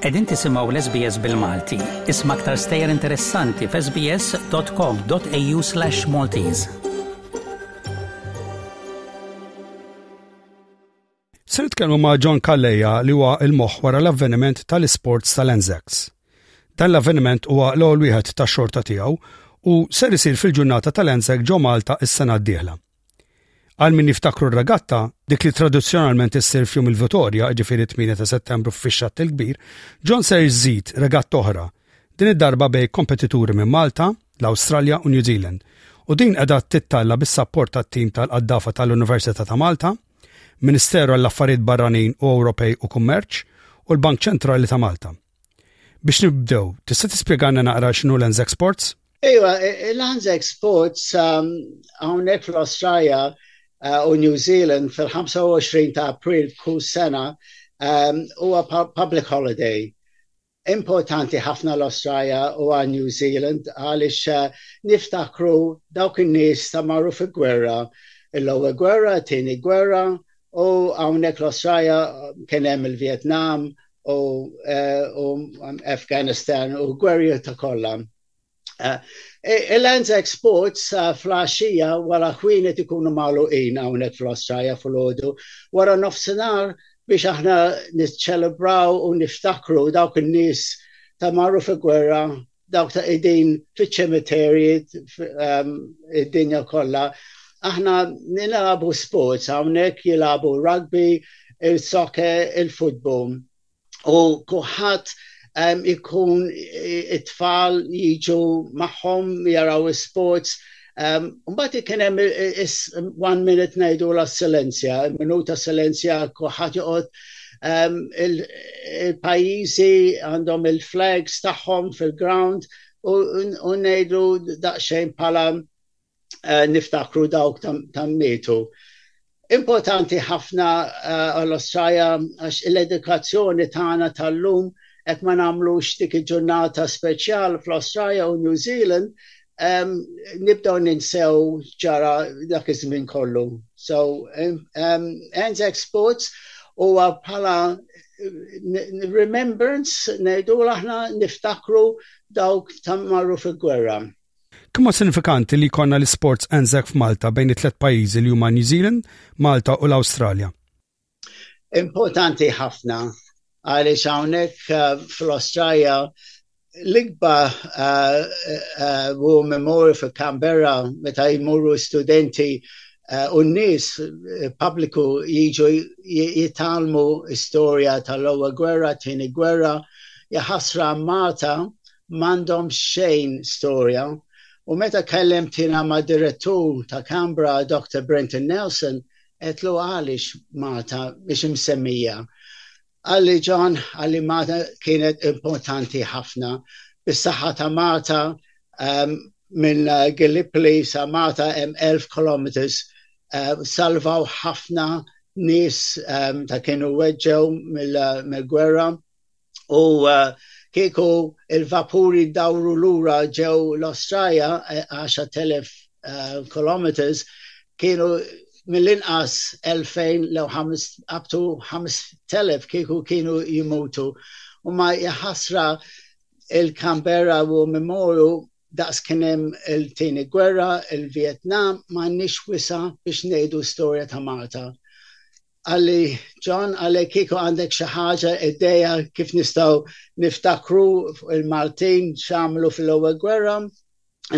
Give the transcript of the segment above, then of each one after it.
Qegħdin tisimgħu l-SBS bil-Malti. Isma' aktar stejjer interessanti f'sbs.com.au/maltese. Se nitkellmu ma' John Calleja li huwa l-moħħ wara l-avveniment tal-isports tal-Anzacs. Dan l-avveniment huwa l-ewwel wieħed tax-xorta tiegħu u ser isir fil-ġurnata tal-Anzac ġo Malta s-sena d-dieħla. Għal min jiftakru r-regatta, dik li tradizzjonalment issir f'jum il-Vitorja, ġifieri 8 ta' Settembru f'Fixxat il-Kbir, John ser jżid regatta oħra, din id-darba bej kompetituri minn Malta, l-Awstralja u New Zealand, u din qiegħda tittalla bis-sapport tat-tim tal-qaddafa tal-Università ta' Malta, Ministeru għall-Affarijiet Barranin u Ewropej u Kummerċ u l-Bank Ċentrali ta' Malta. Biex nibdew, tista' tispjegalna naqra x'inhu l-Enz Exports? Ejwa, l-Enz Exports um, hawnhekk fl-Awstralja uh, u New Zealand fil-25 ta' April kull sena um, huwa public holiday Importanti ħafna l-Awstralja u għal New Zealand għaliex niftakru dawk in-nies ta' marru fi gwerra, l-ewwel gwerra, it-tieni gwerra, u hawnhekk l-Awstralja kien hemm il-Vjetnam u Afghanistan u gwerri ta' kollha. Eh, eh, Il-Lands Exports eh, fl-axija wara ħwienet ikunu magħluqin hawnhekk fl-Awstralja fil-ħodu wara nofsinhar biex aħna niċċelebraw u niftakru dawk in-nies ta' marru fi gwerra dawk ta' idin fiċ-ċemiterji ehm, id-dinja kollha. Aħna nilabu sports hawnhekk jilabu rugby, il-soccer, il-futbol. u kuħat ikun it-tfal jiġu maħħom jaraw sports. Mbagħad kien hemm one minute ngħidu la silenzja, minuta silenzja kuħat joqgħod il-pajjiżi għandhom il-flags tagħhom fil-ground u ngħidu daqsxejn bħala eh, niftakru dawk tam mitu. Importanti ħafna eh, għall-Ostraja għax l-edukazzjoni tagħna tal-lum qed ma nagħmlux dik il-ġurnata speċjal fl-Ostraja u New Zealand um, nibdaw ninsew ġara dak iż-żmien kollu. So, um, Anzac Sports huwa bħala remembrance ngħidu aħna niftakru dawk tam marru fil-gwerra. Kemm hu sinifikanti li jkollna l-Isports Anzac f'Malta bejn it-tliet pajjiżi li huma New Zealand, Malta u l-Awstralja? Importanti ħafna għaliex hawnhekk fl-Awstralja l-ikbar war memorial fi Canberra meta jmorru studenti u n-nies pubbliku jiġu jitgħallmu storja tal-Ewwel Gwerra, Tieni Gwerra, jaħasra Malta m'għandhom xejn storja u meta kellimt jiena mad-direttur ta' Canberra Doctor Brenton Nelson għedtlu għaliex Malta mhix imsemmija. Qalli John għalli Malta kienet importanti ħafna bis-saħħa ta' Malta um, minn Gallipoli sa Malta hemm 1000 km uh, salvaw ħafna nies um, ta' kienu weġġew mill-gwerra. Mil u eh, kieku il-vapuri dawru lura ġew l-Australia 10.000 eh, eh, km kienu mill-inqas 2000 lew up to 5000 kieku kienu jimutu. U ma jħasra il-Canberra u Memorial daqs kienem il-tini gwerra, il-Vietnam, ma nix wisa biex nejdu storja ta' Malta. Qalli, John, għalhekk kieku għandek xi ħaġa idea kif nistgħu niftakru il-Maltin x'għamlu fil-ewwel gwerra,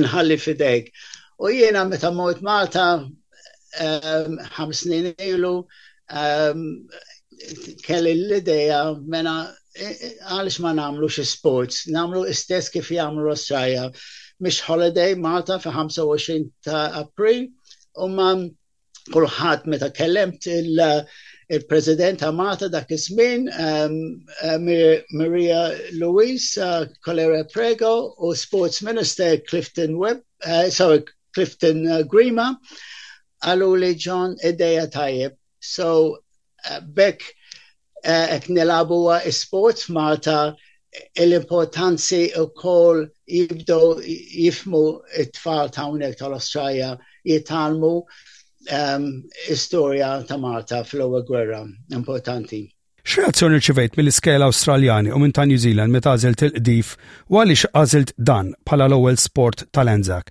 nħalli fidejk. U jiena meta mort Malta ehm, ħams snin ilu ehm, kelli l-idea mena e, e, għaliex ma nagħmlu xi sports, nagħmlu istess kif jagħmlu l-Awstralja. Mish holiday Malta fi 25 ta' April u ma' kulħadd meta kellemt il-President Amata dak iż-żmien Maria Louise uh, Colera Prego u Sports Minister Clifton Webb, uh, sorry, Clifton uh, Grima, għalu li ġon ideja tajjeb. So, B'hekk qed nilagħbu sports Malta l-importanzi wkoll jibdew jifmu t-tfal ta' hawnhekk tal-Awstralja jitalmu ehm, istorja ta' Malta fl-ewwel gwerra importanti. X'reazzjoni rċivejt mill-iskejl Awstraljani u minn ta' New Zealand meta għażilt il-qdif u għaliex għażilt dan bħala l-ewwel sport tal-Anzac?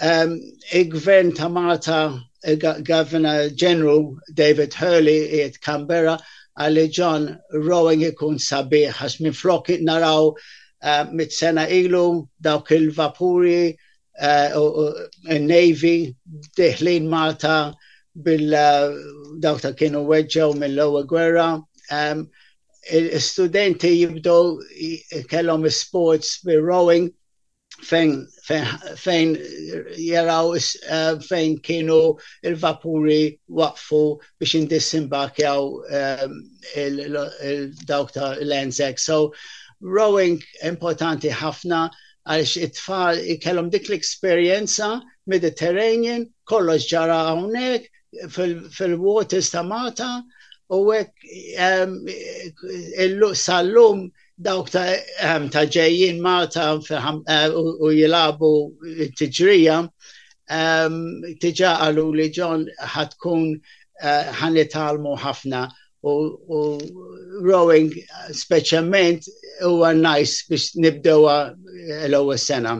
Um, Il-gvern ta' Malta, il-Governor General David Hurley, jiet Canberra, għalli John Rowing ikun sabiħ, għax minn flok naraw uh, mit-sena ilu dawk il-vapuri uh, u n-Navy diħlin Malta bil uh, dawk ta' kienu weġġew mill-ewwel gwerra. Um, studenti jibdow kellhom sports bil-rowing fejn, fejn, fejn jaraw eh, fejn kienu il-vapuri waqfu biex indissimbakjaw eh, il-dawk ta' l-Anzac. So, rowing importanti ħafna għalix it-tfal kellhom dik l-experienza Mediterranean, kollox ġara hawnhekk fil-waters ta' Malta u hekk eh, sal-lum dawk ta' ehm, ġejjin Malta eh, u jilabu t-tiġrija, ehm, tiġa għalu li ġon ħatkun eh, ħanitalmu ħafna u rowing speċjalment huwa nice biex nibdewa eh, l-ewwel sena.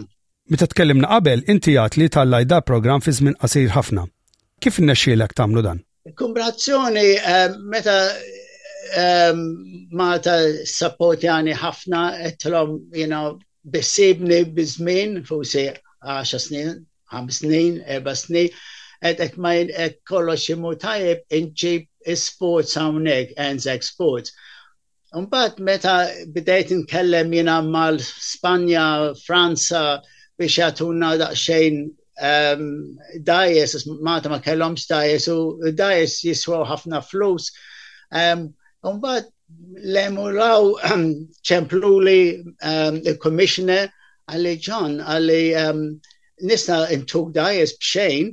Meta tkellimna qabel, inti għat li tal-lajda program fi żmien qasir ħafna. Kif nnexxielek tagħmlu dan? Kumbrazzjoni, eh, meta eh, Malta sapportjani ħafna, etlom, you know, bissibni bizmin, fusi 10 snin, 5 snin, 4 snin, et et ma et kollox imur tajib inġib sports hawnhekk, Anzac Sports. Mbagħad meta bdejt nkellem jiena mal Spanja, Franza biex jagħtuna daqsxejn ehm, dajes, Malta ma kellhomx dajes u dajes jiswew ħafna flus. Ehm, mbagħad l-emulaw ehm, ċempluli il-commissioner għalli ġon għalli nista intuk dajes bxejn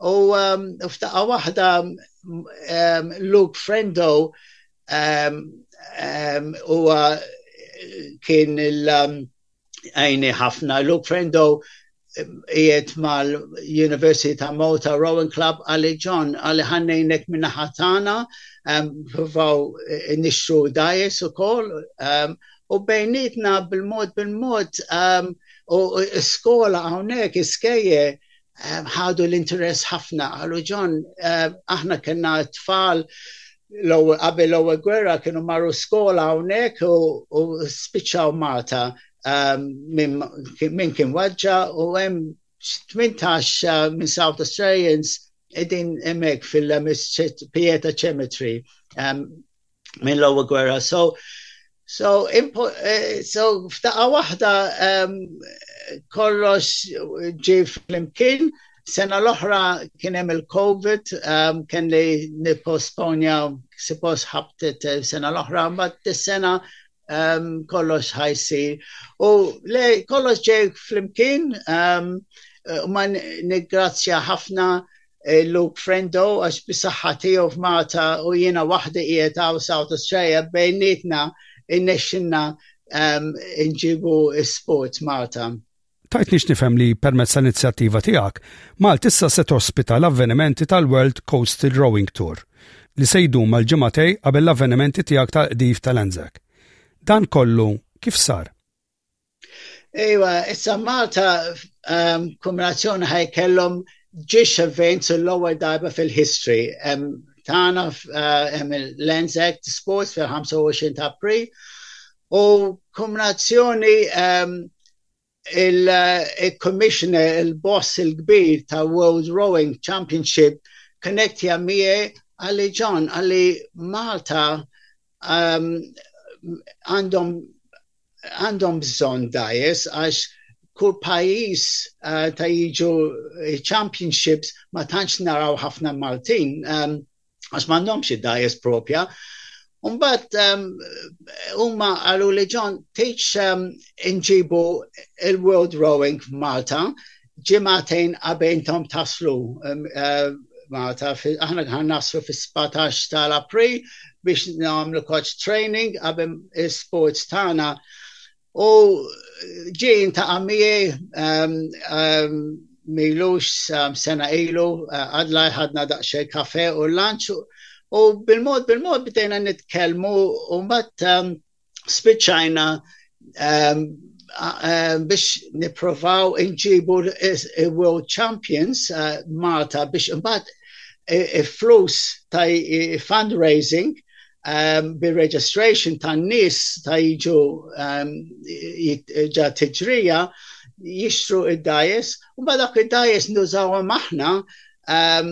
U um, ftaqa waħda um, Luke Frendo um, um, u uh, kien il-għajni um, ħafna. Luke Frendo jiet um, mal-University ta' Malta Rowan Club għalli John għalli ħannejnek minna ħatana um, provaw eh, nixru dajes u kol um, u bejnietna bil-mod bil-mod um, u skola għawnek iskejje eh, ħadu l-interess ħafna. Għallu ġon, eh, aħna kena tfal qabel l-ewwel gwerra kienu marru skola hawnhekk u spiċċaw Malta ehm, minn kien waġġa u hemm 18 eh, minn South Australians edin emek fil-Pieta Cemetery ehm, minn l-ewwel gwerra. So, so, impo, eh, so f'daqqa waħda um, kollox ġi flimkien. Sena l-oħra kien hemm il-COVID, um, kien li nipposponja suppost ħabtet eh, sena l-oħra, ma t-sena um, kollox ħajsir. U le, kollox ġej flimkien, um, ma nigrazzja ħafna eh, Luke Frendo għax bisaħħa tiegħu f'Malta u jiena waħdi qiegħed għaw South Australia bejnietna innexxinna um, inġibu sport Malta. tajtniex nifhem li permezz tal-inizjattiva tiegħek, Malta issa se tospita l-avvenimenti tal-World Coastal Rowing Tour li se jdum mal-ġimgħatej qabel l-avvenimenti tiegħek tal-qdif tal-Anzac. Dan kollu kif sar? Ejwa, issa Malta ehm, kombinazzjoni ħaj kellhom ġiex events l-ewwel darba fil-history. Ehm, tana eh, ehm, l-Anzac Sports fil-25 ta' April u kombinazzjoni il-commissioner, il-boss il-kbir ta' World Rowing Championship, konnettja miegħi għalli John, għalli Malta ehm, għandhom um, għandhom bżon dajes għax kull pajis uh, ta' jiġu championships ma tantx naraw ħafna Maltin. Um, għax m'għandhomx id-dajes propja. Umbat, ehm, huma um, għalu li ġon teach um, ehm, inġibu il-World Rowing Malta ġimatejn għabejntom taslu um, uh, Malta, aħna għan naslu fi 17 tal-April biex namlu coach training għabem il-sports tana U ġie jintaqa' miegħi ehm, ehm, milux ehm, sena ilu eh, għadla ħadna daqsxejn kafe u lunch u bil-mod bil-mod bdejna nitkellmu u mbagħad spiċċajna biex niprovaw inġibu World Champions eh, Malta biex imbagħad eh, flus ta' fundraising um, bil-registration tan nis ta' jiġu um, ġa tiġrija jixtru id-dajes u ma dak id-dajes nużawa maħna um,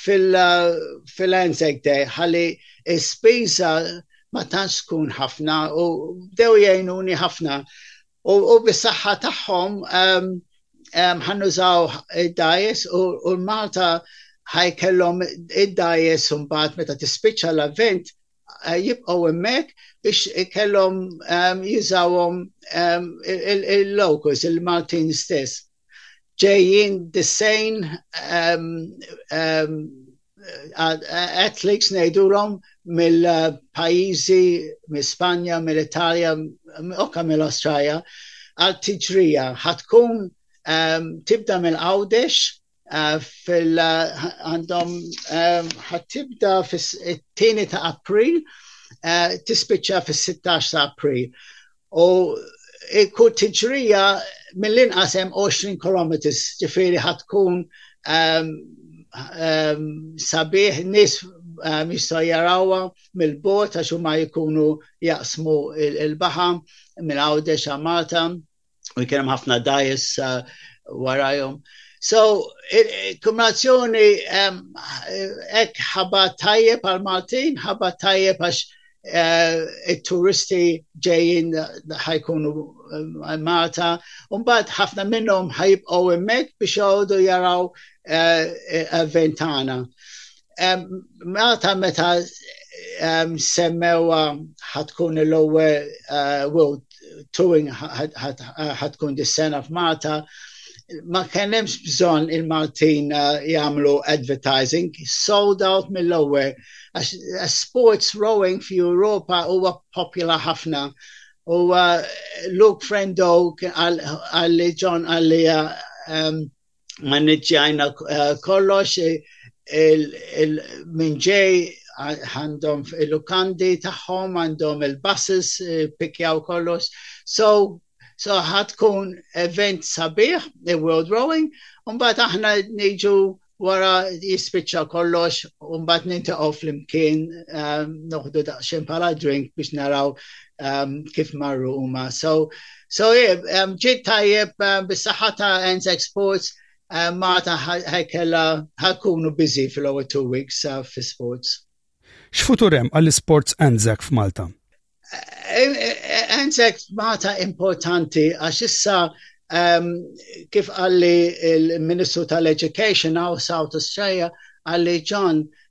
fil-Anzac fil Day ħalli ispiża ma tantx tkun ħafna u dew jgħinuni ħafna U bis-saħħa tagħhom ħannużaw id-dajes u l-Malta ħaj kellhom id-dajes mbagħad meta tispiċċa l-avvent eh, jibqgħu hemmhekk biex kellhom jużawhom il-locals, il-Maltin stess. ġejjin disejn athletes ngħidulhom mill-pajjiżi mill-Spanja, mill-Italja, okka mill-Awstralja għal tiġrija ħatkun tibda mill-Għawdex eh, fil għandhom ħatibda fis-tieni ta' April eh, tispiċċa fis-16 ta' April. U kull tiġrija mill-inqas hemm 20 kilometers, ġifieri ħad tkun ehm, ehm, sabiħ nies ehm, jistgħu jarawha mill-bot għax huma jkunu jaqsmu il-baħa minn Għawdex Malta u jkun hemm ħafna dajs eh, warajhom. So, kumrazzjoni ek ħabat tajjeb għal Maltin, ħabat tajjeb għax eh, it-turisti ġejjin ħajkunu eh, Malta, mbagħad ħafna minnhom ħajibqgħu hemmhekk biex jgħodu jaraw avventana. Eh, Malta meta semmewa ħatkun l-ewwel World towing ħatkun dis-sena f'Malta, ma kennemx bżon il-Maltin uh, jamlu advertising, sold out mill-ewwel. Uh, sports rowing fi Europa huwa popular ħafna. U uh, Luke Frendo għalli John għalli um, maniġġjajna eh, kollox minn ġej għandhom il-lukandi tagħhom, għandhom il-buses, eh, pikjaw kollox. So, so ħatkun event sabiħ, il-World Rowing, un bat aħna niġu wara jispiċċa kollox u mbagħad nintaqgħu flimkien eh, noħdu daqsxejn bħala drink biex naraw um, kif marru huma. So, so yeah, um, ġiet tajjeb um, bis-saħħa ta' Anzac Sports um, ma ta' ħajkella ħakunu busy fil-ewwel two weeks uh, fi sports. X'futur hemm għall-sports Anzac f'Malta? Eh, eh, eh, Anzac Malta importanti għax issa um, kif għalli il-Ministru tal-Education għaw South Australia għalli John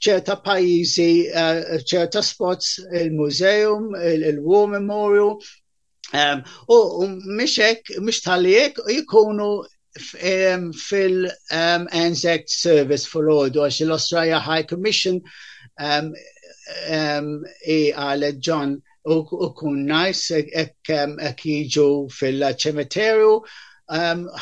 ċerta pajjiżi, ċerta spots, il-mużeum, il-war memorial, u mhix hekk, mhix tal-jek, jkunu fil-Anzac Service for Ordu, għax l-Australia High Commission i għalet ġon u kun najs ek jiġu fil-ċemeterju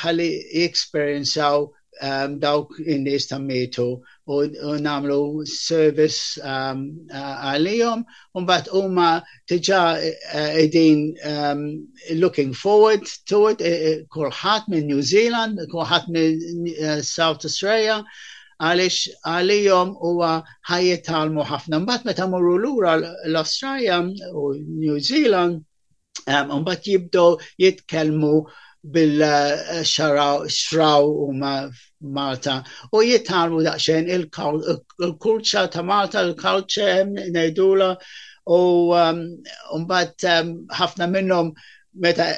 ħalli jeksperienzaw um, dawk in-nies ta' mietu u, u namlu service um, għalihom, um, un bat huma tiġa qegħdin uh, um, looking forward to it, e, e, kulħadd minn New Zealand, kulħadd minn uh, South Australia, għalix għalijom u ħajiet talmu ħafna. Mbatt meta morru l-ura l-Australia u New Zealand, Mbagħad jibdew jitkellmu bil-xraw u Malta u jitgħalmu daqsxejn il-kulċa ta' Malta, il-kalċe ngħidula u um, mbagħad um, ħafna minnhom meta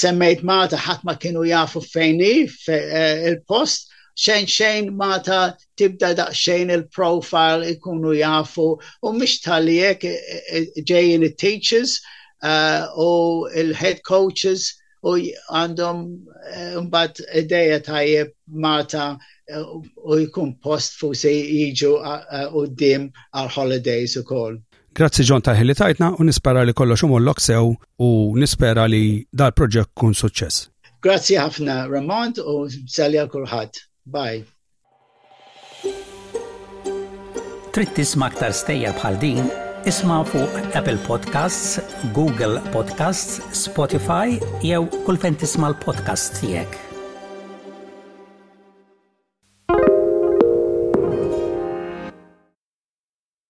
semmejt Malta ħadd ma kienu jafu fejni eh, il-post xejn xejn Malta tibda daqsxejn il-profile ikunu jafu u mhix talijek e, e, ġejjin it-teachers uh, u il-head coaches u għandhom eh, mbagħad ideja tajjeb mata eh, u jkun post fu se jiġu eh, u d-dim għal holidays u koll. Grazzi ġon ta' li tajtna u nispera li kollox imollok sew u nispera li dal-proġett kun suċċess. Grazzi ħafna Ramont u salja kulħadd. Bye. Trid tisma' aktar stejjer bħal din? Isma' fuq Apple Podcasts, Google Podcasts, Spotify jew kull fejn tisma' l-podcasts tiegħek.